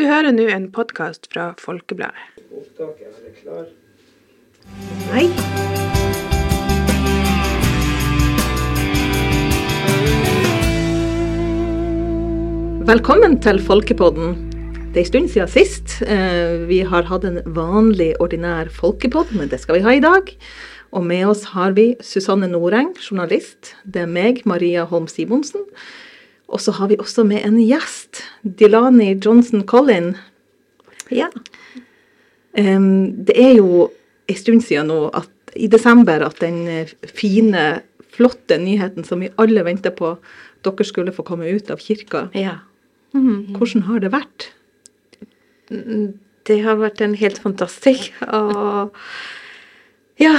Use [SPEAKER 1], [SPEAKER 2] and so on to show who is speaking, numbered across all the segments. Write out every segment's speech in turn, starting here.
[SPEAKER 1] Du hører nå en podkast fra Folkebladet.
[SPEAKER 2] Opptaket er klar.
[SPEAKER 3] Hei. Velkommen til Folkepodden. Det er en stund siden sist. Eh, Vi har hatt en vanlig, ordinær folkepodd, men det skal vi ha i dag. Og med oss har vi Susanne Noreng, journalist. Det er meg, Maria Holm Simonsen. Og så har vi også med en gjest. Dilani Johnson Collin.
[SPEAKER 4] Ja.
[SPEAKER 3] Um, det er jo en stund siden nå, at, i desember, at den eh, fine, flotte nyheten som vi alle venter på, dere skulle få komme ut av kirka.
[SPEAKER 4] ja.
[SPEAKER 3] Hvordan har det vært?
[SPEAKER 4] Det har vært en helt fantastisk. Og ja,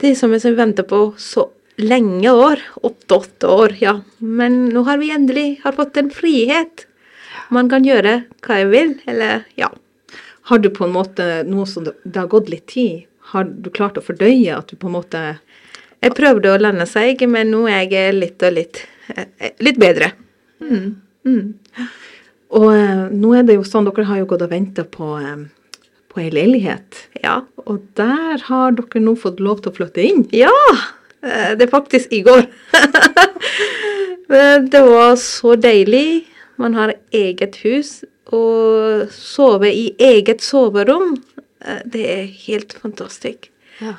[SPEAKER 4] det er som jeg venter på så lenge år. Åtte-åtte år, ja. Men nå har vi endelig har fått en frihet. Man kan gjøre hva jeg vil, eller ja.
[SPEAKER 3] Har du på en måte, nå som det, det har gått litt tid, har du klart å fordøye at du på en måte
[SPEAKER 4] Jeg prøvde å lande seg, men nå er jeg litt og litt eh, litt bedre. Mm. Mm.
[SPEAKER 3] Og eh, nå er det jo sånn, dere har jo gått og venta på, eh, på ei leilighet.
[SPEAKER 4] Ja.
[SPEAKER 3] Og der har dere nå fått lov til å flytte inn.
[SPEAKER 4] Ja! Eh, Det er faktisk i går. Men det var så deilig. Man har eget hus. Og sove i eget soverom, eh, det er helt fantastisk.
[SPEAKER 5] Ja.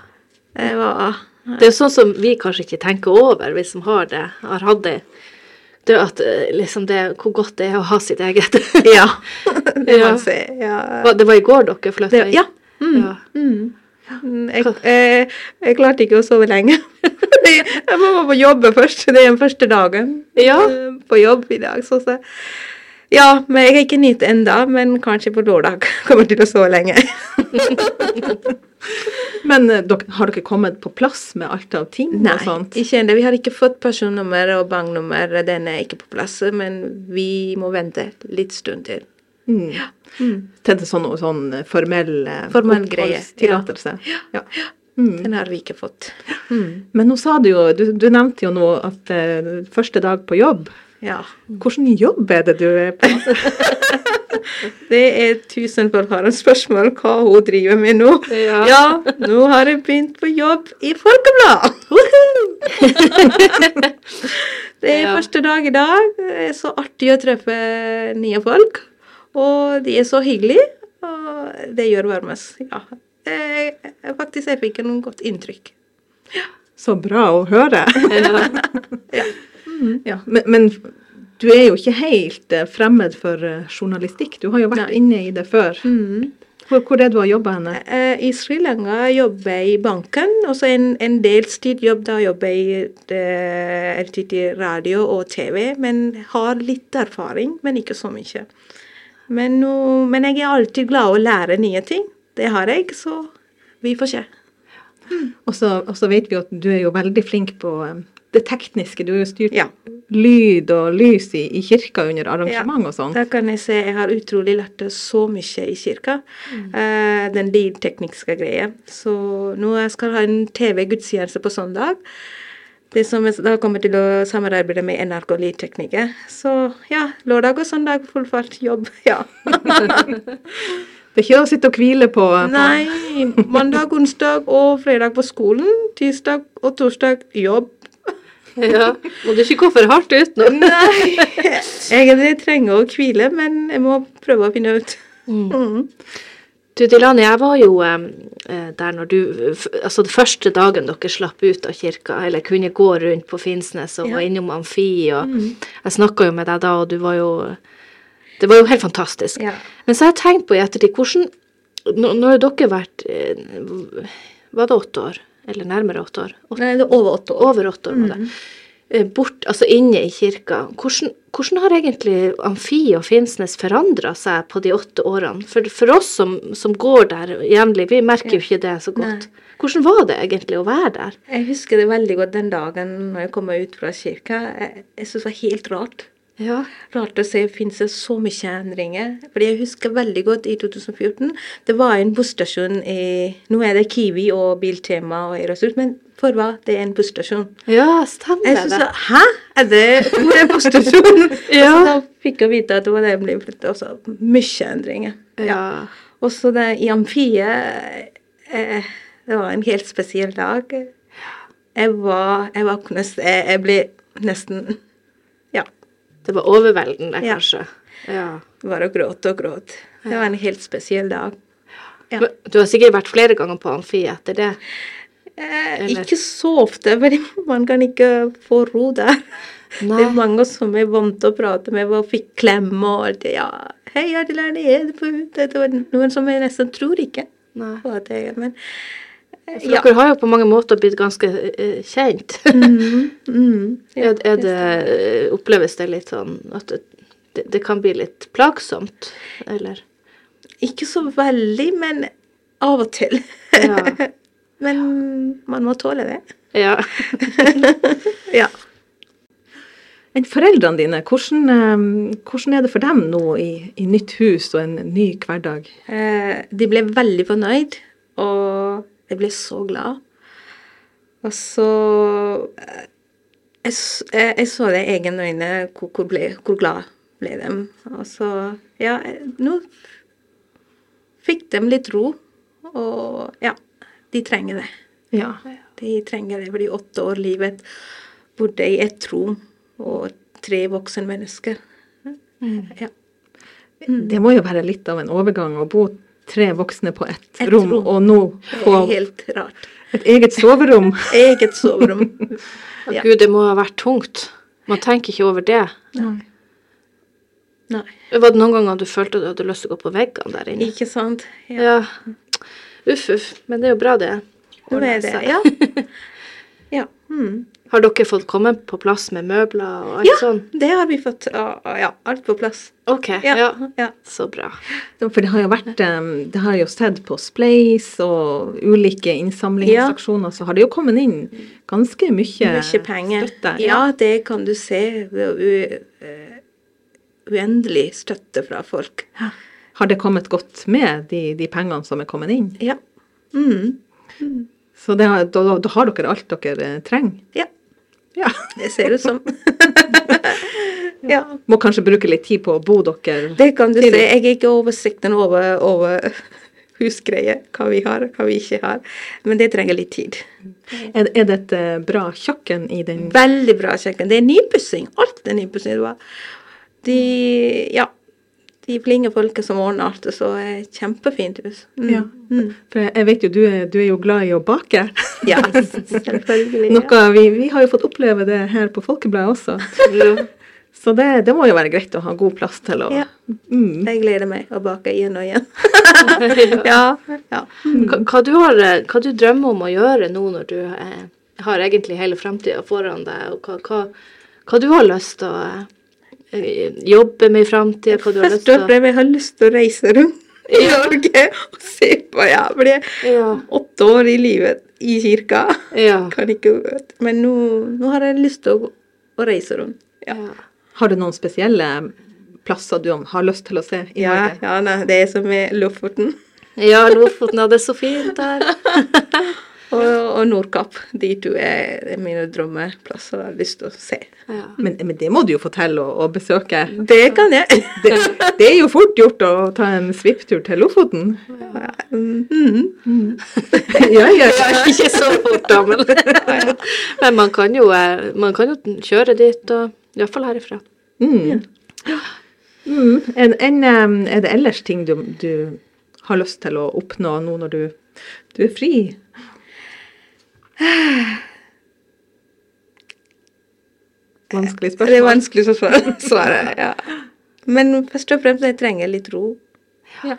[SPEAKER 4] Det var
[SPEAKER 5] Det er sånn som vi kanskje ikke tenker over, vi som har det, har hatt det. Det at eh, liksom det, hvor godt det er å ha sitt eget.
[SPEAKER 4] Ja. Det
[SPEAKER 5] Ja.
[SPEAKER 4] si. Ja.
[SPEAKER 5] Det var i går dere flytta inn?
[SPEAKER 4] ja. Mm.
[SPEAKER 5] Ja.
[SPEAKER 4] Mm. Mm, Jeg, jeg, jeg klarte ikke å sove lenge. jeg må på jobb først. Det er den første dagen
[SPEAKER 5] Ja.
[SPEAKER 4] eh, på jobb i dag. Så, så. Ja, men jeg har ikke nytt enda, men kanskje på lørdag kommer til å sove lenge.
[SPEAKER 3] Men eh, har dere kommet på plass med alt av ting
[SPEAKER 4] Nei,
[SPEAKER 3] og sånt?
[SPEAKER 4] ikke ennå. Vi har ikke fått personnummer og banknummer. Den er ikke på plass, men vi må vente litt stund til.
[SPEAKER 3] Mm. Til en sånn, sånn formell, eh,
[SPEAKER 4] Formell greie, ja.
[SPEAKER 3] ja. Ja.
[SPEAKER 4] Den har vi ikke fått. Mm.
[SPEAKER 3] Men nå sa du jo, du, du nevnte jo nå at uh, første dag på jobb.
[SPEAKER 4] Ja.
[SPEAKER 3] Hvilken jobb er det du er på?
[SPEAKER 4] Det er tusen spørsmål hva hun driver med nå.
[SPEAKER 5] Ja.
[SPEAKER 4] nå har jeg begynt på jobb i Folkeblad! det er
[SPEAKER 5] Ja.
[SPEAKER 4] første dag i dag. Det er så artig å treffe nye folk. Og de er så hyggelige. Og det gjør varmest, Ja. Jeg, faktisk jeg fikk noen godt inntrykk.
[SPEAKER 3] Så bra å høre.
[SPEAKER 4] Ja.
[SPEAKER 3] Ja, men, men du er jo ikke helt eh, fremmed for eh, journalistikk. Du har jo vært
[SPEAKER 4] Nei.
[SPEAKER 3] inne i det før.
[SPEAKER 4] Mm.
[SPEAKER 3] Hvor, hvor er det du har jobba henne?
[SPEAKER 4] Eh, I Sri Lanka jobber jeg i banken, og så en, en deltidsjobb da jobber jeg i radio og TV, men har litt erfaring, men ikke så mye. Men, men jeg er alltid glad å lære nye ting. Det har jeg, så vi får se.
[SPEAKER 3] Så og så vet vi at du er jo veldig flink på eh, det tekniske. Du har jo styrt
[SPEAKER 4] Ja.
[SPEAKER 3] lyd og lys i, i kirka under arrangement og sånn.
[SPEAKER 4] Da kan jeg se jeg har utrolig lært så mye i kirka. Eh, den lydtekniske greia. Så nå jeg skal ha en TV-gudstjeneste på søndag. Det som jeg da kommer til å samarbeide med NRK Lydtekniker. Så ja, lørdag og søndag full fart jobb. Ja.
[SPEAKER 3] Det er ikke å sitte og hvile på, på
[SPEAKER 4] Nei, mandag, onsdag og fredag på skolen. Tirsdag og torsdag jobb.
[SPEAKER 5] ja. Må du ikke gå for hardt ut nå?
[SPEAKER 4] Nei, egentlig trenger jeg å hvile, men jeg må prøve å finne ut. Mm.
[SPEAKER 5] Du Dilani, jeg var jo eh, eh, der når du Altså den første dagen dere slapp ut av kirka, eller kunne gå rundt på Finnsnes og
[SPEAKER 4] Ja.
[SPEAKER 5] var innom Amfi, og jeg snakka jo med deg da, og du var jo Det var jo helt fantastisk.
[SPEAKER 4] Ja.
[SPEAKER 5] Men så har jeg tenkt på i ettertid, hvordan Nå nå har dere vært eh, Var det åtte år? Eller nærmere åtte år? Åtte,
[SPEAKER 4] Nei, det er over åtte år.
[SPEAKER 5] over åtte år var det. Eh, Bort, altså inne i kirka. Hvordan, hvordan har egentlig Amfi og Finnsnes forandra seg på de åtte årene? For, for oss som, som går der jevnlig, vi merker jo ikke det så godt. Hvordan var det egentlig å være der?
[SPEAKER 4] Jeg husker det veldig godt den dagen når jeg kom ut fra kirka. Jeg, jeg syntes det var helt rart.
[SPEAKER 5] Ja.
[SPEAKER 4] Rart å se finnes det så mye endringer. Fordi jeg husker veldig godt i 2014. Det var en busstasjon i Nå er det Kiwi og Biltema og Erosut, men for hva? Det er en busstasjon.
[SPEAKER 5] ja, stemmer
[SPEAKER 4] Jeg synes,
[SPEAKER 5] det.
[SPEAKER 4] Hæ? Er det hvor er busstasjonen?
[SPEAKER 5] Ja.
[SPEAKER 4] Så da fikk jeg vite at det var det jeg ble flyttet. Også mye endringer.
[SPEAKER 5] Ja.
[SPEAKER 4] Og så det i amfiet eh, Det var en helt spesiell dag. Jeg var Jeg var, Jeg, jeg ble nesten Ja.
[SPEAKER 5] Det var overveldende,
[SPEAKER 4] Ja.
[SPEAKER 5] kanskje. Ja.
[SPEAKER 4] Bare gråte og gråte. Det var en helt spesiell dag. Ja.
[SPEAKER 5] Du har sikkert vært flere ganger på amfi etter det.
[SPEAKER 4] Eh, ikke så ofte, men man kan ikke få ro der.
[SPEAKER 5] Nei.
[SPEAKER 4] Det er mange som er vant til å prate med og fikk klem og alt det. Ja, hei, Adeline, er du på ute? Det var noen som jeg nesten tror ikke
[SPEAKER 5] Nei.
[SPEAKER 4] på at jeg er, men
[SPEAKER 5] For dere har jo på mange måter blitt ganske uh, kjent.
[SPEAKER 4] Mm, ja,
[SPEAKER 5] er, er det, eh, oppleves det litt sånn at det, det, kan bli litt plagsomt, eller?
[SPEAKER 4] Ikke så veldig, men av og til.
[SPEAKER 5] Ja.
[SPEAKER 4] men man må tåle det.
[SPEAKER 5] Ja.
[SPEAKER 4] Ja.
[SPEAKER 3] Enn foreldrene dine, hvordan, eh, hvordan er det for dem nå i, i nytt hus og en ny hverdag?
[SPEAKER 4] Eh, de ble veldig fornøyd, og jeg ble så glad. Og så eh, jeg, jeg, jeg så det i egne øyne hvor, hvor, ble, hvor glad ble de. Og så Ja, eh, nå fikk de litt ro, og ja, de trenger det.
[SPEAKER 3] Ja.
[SPEAKER 4] De trenger det, fordi åtte år livet bodde i ett rom og tre voksne mennesker. Ja.
[SPEAKER 3] Det må jo være litt av en overgang å bo tre voksne på ett
[SPEAKER 4] Et
[SPEAKER 3] rom,
[SPEAKER 4] rom.
[SPEAKER 3] og nå
[SPEAKER 4] på helt rart.
[SPEAKER 3] et eget soverom.
[SPEAKER 4] Eget soverom. Ja.
[SPEAKER 5] Gud, det må ha vært tungt. Man tenker ikke over det.
[SPEAKER 4] Nei.
[SPEAKER 5] Var det noen ganger du følte du hadde lyst til å gå på veggene der inne?
[SPEAKER 4] Ikke sant? Ja.
[SPEAKER 5] Ja. Uff, uff. Men det er jo bra, det.
[SPEAKER 4] Nå er det. Ja. ja. Mm.
[SPEAKER 5] Har dere fått komme på plass med møbler og alt
[SPEAKER 4] Ja,
[SPEAKER 5] sånn?
[SPEAKER 4] det har vi fått. Ja, ja, alt på plass.
[SPEAKER 5] Ok,
[SPEAKER 4] Ja.
[SPEAKER 5] ja.
[SPEAKER 4] ja.
[SPEAKER 5] Så bra.
[SPEAKER 3] For det har jo vært eh, Det har jo sett på Spleis og ulike innsamlingsaksjoner, så har det jo kommet inn ganske mye,
[SPEAKER 4] Mye penger.
[SPEAKER 3] støtte.
[SPEAKER 4] Ja, det kan du se. Det er u, eh, uendelig støtte fra folk.
[SPEAKER 3] Har det kommet godt med, de, de pengene som er kommet inn?
[SPEAKER 4] Ja. Mm.
[SPEAKER 3] Så det har, da, da har dere alt dere eh, trenger?
[SPEAKER 4] Ja,
[SPEAKER 3] Ja.
[SPEAKER 4] det ser ut som. ja.
[SPEAKER 3] Må kanskje bruke litt tid på å bo dere
[SPEAKER 4] Det kan du
[SPEAKER 3] Til-
[SPEAKER 4] se. Jeg er ikke oversikten over, over husgreier, hva vi har, hva vi ikke har. Men det trenger litt tid.
[SPEAKER 3] Er, er det et bra kjøkken i den
[SPEAKER 4] Veldig bra kjøkken. Det er nypussing. Alt er nypussing. De Ja. De flinke folka som ordner alt, og så er det kjempefint hus. Mm.
[SPEAKER 3] Ja.
[SPEAKER 4] Mm.
[SPEAKER 3] For jeg vet jo, du er, du er jo glad i å bake.
[SPEAKER 4] ja selvfølgelig.
[SPEAKER 3] Noe vi, vi har jo fått oppleve det her på Folkebladet også. Så det, det må jo være greit å ha god plass til å
[SPEAKER 4] Ja.
[SPEAKER 3] mm.
[SPEAKER 4] Jeg gleder meg å bake igjen og igjen. ja. ja.
[SPEAKER 5] Hva, hva, du har, eh, hva du drømmer om å gjøre nå når du eh, har egentlig hele framtida foran deg, og hva, hva, hva du har lyst til å eh, jobbe med i framtida, hva du har lyst til å
[SPEAKER 4] jeg har lyst til å reise rundt i Norge og se på jeg
[SPEAKER 5] Ja.
[SPEAKER 4] åtte år i livet i kirka.
[SPEAKER 5] Ja.
[SPEAKER 4] Kan ikke Men nå, nå har jeg lyst til å, å reise rundt. Ja.
[SPEAKER 5] ja.
[SPEAKER 3] Har du noen spesielle plasser du har lyst til å se i
[SPEAKER 4] Ja,
[SPEAKER 3] Norge?
[SPEAKER 4] ja nei, det er som med Lofoten
[SPEAKER 5] Ja, Lofoten, ja, det er så fint der.
[SPEAKER 4] og, Nordkapp. De to er mine drømmeplasser jeg har lyst til å se.
[SPEAKER 5] Ja.
[SPEAKER 3] Men, men det må du jo fortelle og, og besøke.
[SPEAKER 4] Det kan jeg.
[SPEAKER 3] Det, det er jo fort gjort å ta en svipptur til Lofoten.
[SPEAKER 4] Ja, mm,
[SPEAKER 3] Ja, ja, ja.
[SPEAKER 5] Ikke så fort, da, men, men man kan jo, eh, man kan jo kjøre dit, og iallfall herifra.
[SPEAKER 3] Mm. Mm. En, en, er det ellers ting du, du har lyst til å oppnå nå når du, du er fri? Vanskelig spørsmål.
[SPEAKER 4] Det er
[SPEAKER 3] spørsmål.
[SPEAKER 4] vanskelig å svare. ja. Men først og fremst jeg trenger litt ro.
[SPEAKER 5] Ja.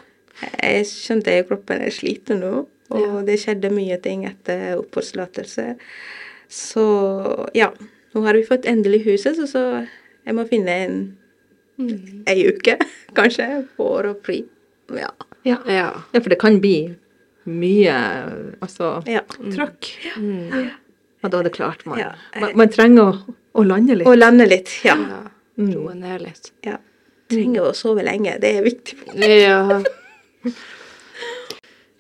[SPEAKER 4] Jeg skjønte at kroppen er sliten nå, og
[SPEAKER 5] Ja.
[SPEAKER 4] det skjedde mye ting etter oppholdstillatelse. Så ja, nå har vi fått endelig huset, så, så jeg må finne en ei uke, kanskje, for å fri. Ja.
[SPEAKER 3] Ja.
[SPEAKER 5] Ja.
[SPEAKER 3] ja, for det kan bli mye altså,
[SPEAKER 4] ja.
[SPEAKER 3] trøkk.
[SPEAKER 5] Mm.
[SPEAKER 3] Ja, da er det klart man,
[SPEAKER 4] Ja.
[SPEAKER 3] man, man trenger å, å lande litt.
[SPEAKER 4] Å lande litt, ja.
[SPEAKER 5] ja. Roe ned litt.
[SPEAKER 4] Ja. Trenger å sove lenge, det er viktig.
[SPEAKER 5] Ja.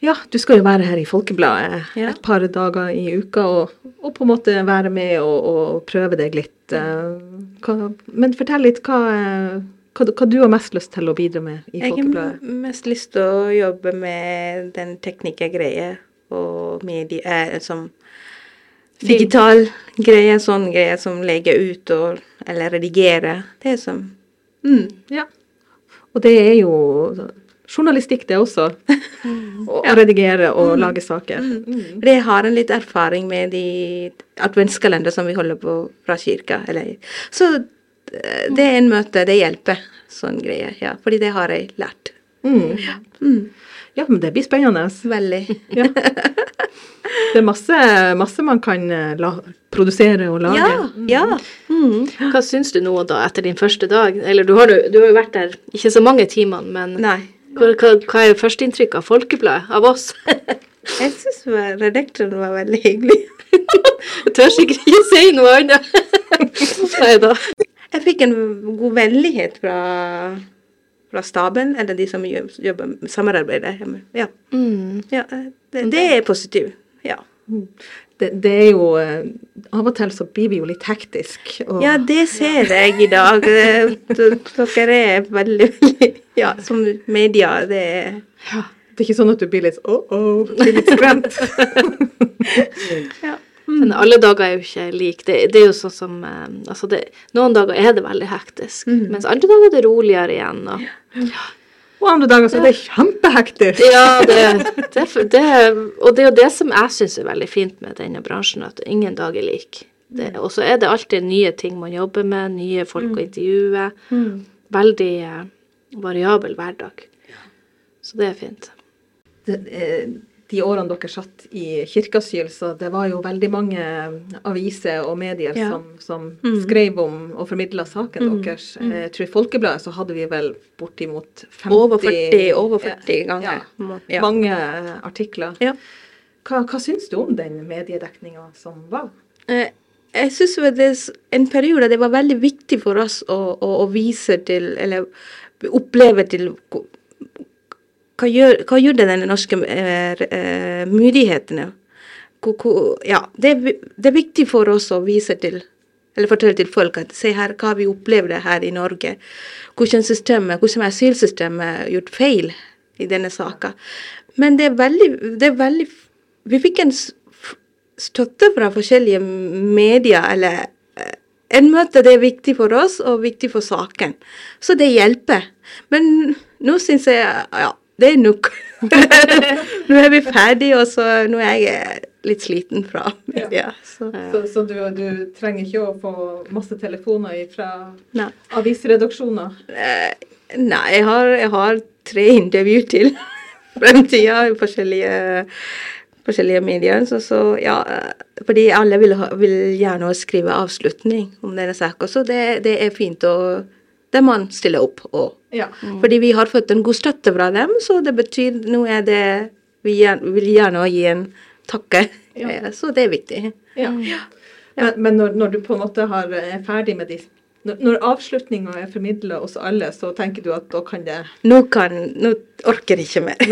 [SPEAKER 3] Ja, du skal jo være her i Folkebladet et par dager i uka og, og på en måte være med og, og prøve deg litt. eh, Hva, men fortell litt hva, eh, hva, hva du har mest lyst til å bidra med i
[SPEAKER 4] Jeg har mest lyst til å jobbe med den teknikergreia og medie... Eh, som digital greie, sånn greie som legger ut og Eller redigerer. Det er som mm.
[SPEAKER 3] Ja. Og det er jo journalistikk, det også. Å å redigere og lage saker. Mm.
[SPEAKER 4] For jeg har en litt erfaring med de adventskalender som vi holder på fra kirka. Eller, så det er en møte, det hjelper. Sånn greie. Ja, fordi det har jeg lært.
[SPEAKER 3] Mm.
[SPEAKER 4] Mm.
[SPEAKER 3] Ja, men det blir spennende.
[SPEAKER 4] Veldig.
[SPEAKER 3] Ja. Det er masse, masse man kan eh, la, produsere og lage.
[SPEAKER 4] Ja. ja. Mm.
[SPEAKER 5] Hva syns du nå da, etter din første dag? Eller du har, du har jo vært der ikke så mange timene, men
[SPEAKER 4] Nei.
[SPEAKER 5] hva, hva, hva er førsteinntrykket av Folkebladet, av oss?
[SPEAKER 4] Jeg syns redaktoren var veldig hyggelig.
[SPEAKER 5] Jeg tør sikkert ikke si noe annet. Nei da.
[SPEAKER 4] Fikk en god vennlighet fra, fra staben, eller de som jobber jobber samarbeidet. Ja.
[SPEAKER 5] Mm.
[SPEAKER 4] ja det, det er positivt. Ja.
[SPEAKER 3] Det, det er jo eh, Av og til så blir vi jo litt hektisk. Og,
[SPEAKER 4] ja, det ser jeg i dag. Eh, Dere er veldig, veldig Ja, som media, det er ja.
[SPEAKER 3] Det er ikke sånn at du blir litt oh-oh, blir litt skremt.
[SPEAKER 4] ja.
[SPEAKER 5] Men alle dager er jo ikke like. Det, det er jo sånn som eh, Altså, det, noen dager er det veldig hektisk, mens andre dager er det roligere igjen. Og,
[SPEAKER 3] Og andre dager så er det kjempehektisk.
[SPEAKER 5] ja, det, det, det, og det er jo det som jeg syns er veldig fint med denne bransjen, at ingen dag er lik. Og så er det alltid nye ting man jobber med, nye folk å intervjue. Veldig eh, variabel hverdag. Så det er fint.
[SPEAKER 3] Det, eh, de årene dere satt i kirkeasyl, så det var jo veldig mange aviser og medier
[SPEAKER 4] Ja.
[SPEAKER 3] som, som skrev om og formidla saken deres. Eh, Jeg tror i Folkebladet så hadde vi vel bortimot 50
[SPEAKER 4] Over 40, over 40 ganger.
[SPEAKER 3] Ja,
[SPEAKER 4] Ja.
[SPEAKER 3] Mange eh, artikler. Hva, hva syns du om den mediedekninga som var?
[SPEAKER 4] Eh, Jeg syns det en periode det var veldig viktig for oss å, å, å vise til, eller oppleve til hva gjør, hva gjorde den norske eh, eh, myndighetene? Ja, det, det er viktig for oss å vise til, eller fortelle til folk at se her hva vi opplevde her i Norge. Hvordan systemet, hvordan asylsystemet gjort feil i denne saka. Men det er veldig, det er veldig Vi fikk en støtte fra forskjellige medier, eller eh, en møte det er viktig for oss og viktig for saken. Så det hjelper. Men nå syns jeg ja, det er nok. nå er vi ferdige, og så nå er jeg litt sliten fra media. Så.
[SPEAKER 3] Så, så du, du trenger ikke å få masse telefoner fra avisredaksjoner?
[SPEAKER 4] Eh, nei, jeg har, jeg har tre intervju til fremtida i forskjellige, forskjellige medier. Så, så ja, eh, fordi alle vil, ha, vil gjerne skrive avslutning om denne saken. Så det, det er fint å Det man stiller opp òg.
[SPEAKER 3] Ja.
[SPEAKER 4] Fordi vi har fått en god støtte fra dem, så det betyr nå er det Vi gjerne, vil gjerne gi en takke.
[SPEAKER 3] Ja.
[SPEAKER 4] Eh, Så det er viktig.
[SPEAKER 3] Ja. Men, men når, når du på en måte har, er ferdig med de Når, når avslutninga er formidla hos alle, så tenker du at da kan det
[SPEAKER 4] Nå kan Nå orker jeg ikke mer.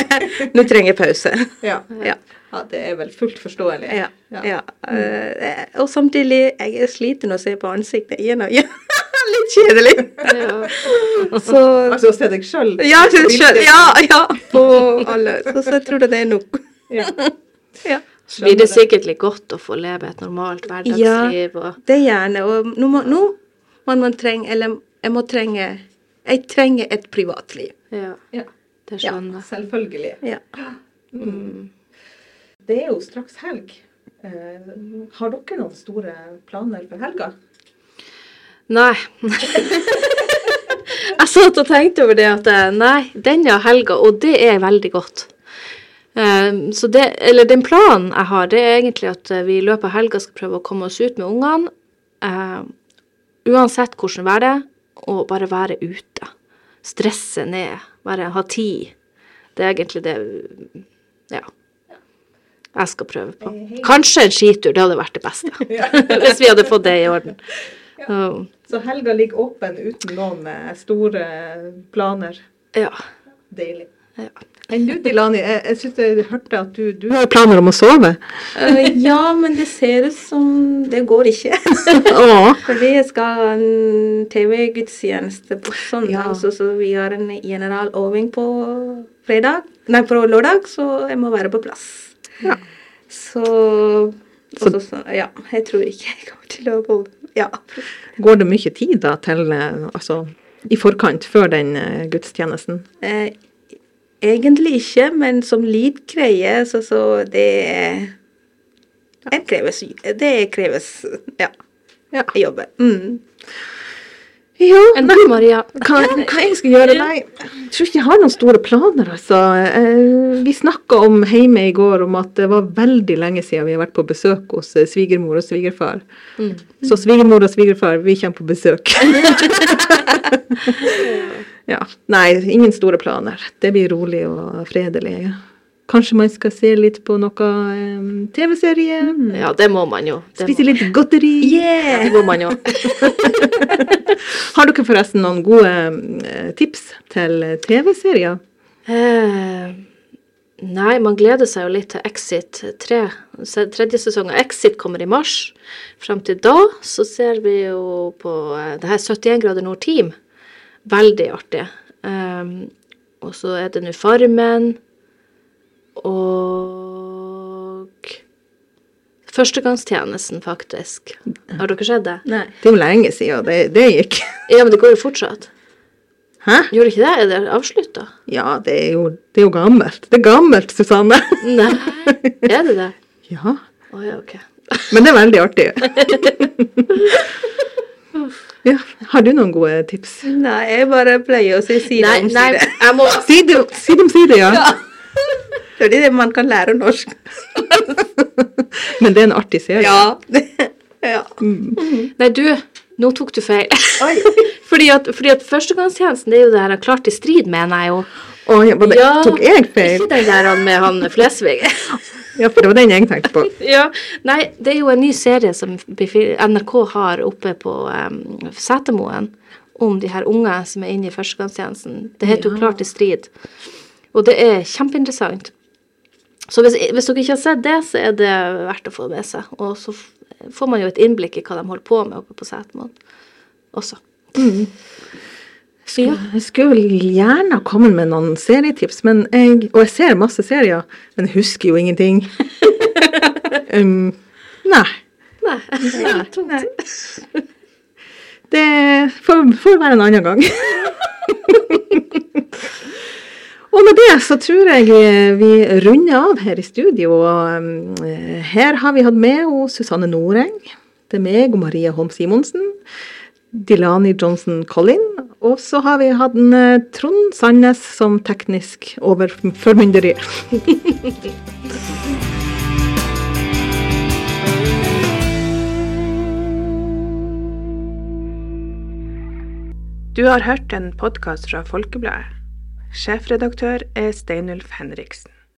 [SPEAKER 4] nå trenger jeg pause.
[SPEAKER 3] Ja.
[SPEAKER 4] Ja.
[SPEAKER 3] ja det er vel fullt forståelig.
[SPEAKER 4] Ja. ja. Eh, og samtidig jeg er sliten å se på ansiktet igjen og igjen. Litt kjedelig.
[SPEAKER 5] Ja.
[SPEAKER 4] Så
[SPEAKER 3] Altså å se deg sjøl.
[SPEAKER 4] Ja, så Ja, ja. På alle. Så, så jeg tror det er nok.
[SPEAKER 3] Ja.
[SPEAKER 4] Ja.
[SPEAKER 5] Blir det sikkert litt godt å få leve et normalt hverdagsliv Ja,
[SPEAKER 4] Det er gjerne. Og nå må, nå må man trenge Eller jeg må trenge Jeg trenger et privatliv.
[SPEAKER 5] Ja,
[SPEAKER 3] Ja.
[SPEAKER 5] det skjønner jeg.
[SPEAKER 3] Selvfølgelig.
[SPEAKER 4] Ja.
[SPEAKER 3] Det er jo straks helg. Eh, har dere noen store planer for helga?
[SPEAKER 5] Nei. jeg satt og tenkte over det at eh, nei, denne helga, og det er veldig godt. Um, så det, eller den planen jeg har, det er egentlig at eh, vi i løpet av helga skal prøve å komme oss ut med ungene. eh, uansett hvordan vær det er, og bare være ute. Stresse ned. Bare ha tid. Det er egentlig det ja, jeg skal prøve på. Kanskje en skitur, det hadde vært det beste. Hvis vi hadde fått det i orden.
[SPEAKER 3] Så helga ligger åpen uten noen eh, store planer.
[SPEAKER 5] ja.
[SPEAKER 3] Deilig.
[SPEAKER 5] Ja.
[SPEAKER 3] Enn du, Dilani, jeg, jeg synes jeg hørte at du, du har planer om å sove.
[SPEAKER 4] Eh, ja, men det ser ut som det går ikke. Fordi jeg skal ha en TV-gudstjeneste på søndag,
[SPEAKER 3] Ja.
[SPEAKER 4] så, så vi har en general øving på fredag, nei, på lørdag, så jeg må være på plass.
[SPEAKER 3] Ja.
[SPEAKER 4] Så, også, så, så Ja, jeg tror ikke jeg kommer til å bo Ja.
[SPEAKER 3] Går det mye tid da til eh, altså, i forkant, før den eh, gudstjenesten?
[SPEAKER 4] Eh, egentlig ikke, men som lydgreie, så, så det Det kreves Det kreves Ja.
[SPEAKER 3] Ja.
[SPEAKER 4] Jobbe. Mm.
[SPEAKER 3] Ja, nei,
[SPEAKER 5] Maria?
[SPEAKER 3] hva, hva jeg skal gjøre? Nei, jeg tror ikke jeg har noen store planer, altså. Eh, Vi snakka om hjemme i går om at det var veldig lenge siden vi har vært på besøk hos eh, svigermor og svigerfar. Så svigermor og svigerfar, vi kommer på besøk. ja. Nei, ingen store planer. Det blir rolig og fredelig. Kanskje man skal se litt på noe um, TV-serie?
[SPEAKER 5] Ja, det må man jo. Det
[SPEAKER 3] Spise litt godteri?
[SPEAKER 5] ja, det må man jo.
[SPEAKER 3] Har dere forresten noen gode tips til TV-serier?
[SPEAKER 5] Uh, nei, man gleder seg jo litt til Exit 3. Tredje sesong av Exit kommer i mars. Fram til da så ser vi jo på uh, det her 71 grader nord Team. Veldig artig. Um, og så er det nå Farmen. Og Førstegangstjenesten, faktisk. Har dere sett det?
[SPEAKER 4] Nei.
[SPEAKER 3] Det er jo lenge siden det, det gikk.
[SPEAKER 5] Ja, men det går jo fortsatt.
[SPEAKER 3] Hæ?
[SPEAKER 5] Gjorde ikke det? Er det avslutta?
[SPEAKER 3] Ja, det er jo, det er jo gammelt. Det er gammelt, Susanne.
[SPEAKER 5] Nei. Er det det?
[SPEAKER 3] Ja,
[SPEAKER 5] Å ja, ok.
[SPEAKER 3] men det er veldig artig. Ja, har du noen gode tips?
[SPEAKER 4] Nei, jeg bare pleier å si side
[SPEAKER 5] Nei,
[SPEAKER 4] om
[SPEAKER 5] nei,
[SPEAKER 4] side.
[SPEAKER 5] jeg må
[SPEAKER 3] Side, side om side, ja.
[SPEAKER 4] Fordi det man kan lære norsk.
[SPEAKER 3] Men det er en artig serie.
[SPEAKER 4] Ja. ja.
[SPEAKER 5] Nei, du, nå tok du feil. fordi, at, fordi at førstegangstjenesten, det er jo det her klart i strid, mener jeg jo.
[SPEAKER 3] Oi, var det, tok jeg feil?
[SPEAKER 5] Ikke den der med han Flesvig.
[SPEAKER 3] Ja, for det var den jeg tenkte på.
[SPEAKER 5] ja. Nei, det er jo en ny serie som NRK har oppe på um, Setermoen om de her unge som er inne i førstegangstjenesten. Det heter jo Klart i strid. Og det er kjempeinteressant. Så hvis, hvis dere ikke har sett det, så er det verdt å få med seg. Og så får man jo et innblikk i hva de holder på med oppe på Setermoen også. Ja.
[SPEAKER 3] Jeg skulle gjerne kommet med noen serietips, men jeg, og jeg ser masse serier, men jeg husker jo ingenting. um, nei.
[SPEAKER 5] Nei.
[SPEAKER 3] Nei. Det får, får være en annen gang. Og med det så tror jeg vi runder av her i studio. Um, her har vi hatt med og Susanne Noreng. Det er meg og Maria Holm Simonsen. Dilani Johnson Collin. Og så har vi hatt en, eh, Trond Sandnes som teknisk overformynderi.
[SPEAKER 1] Du har hørt en podkast fra Folkebladet. Sjefredaktør er Steinulf Henriksen.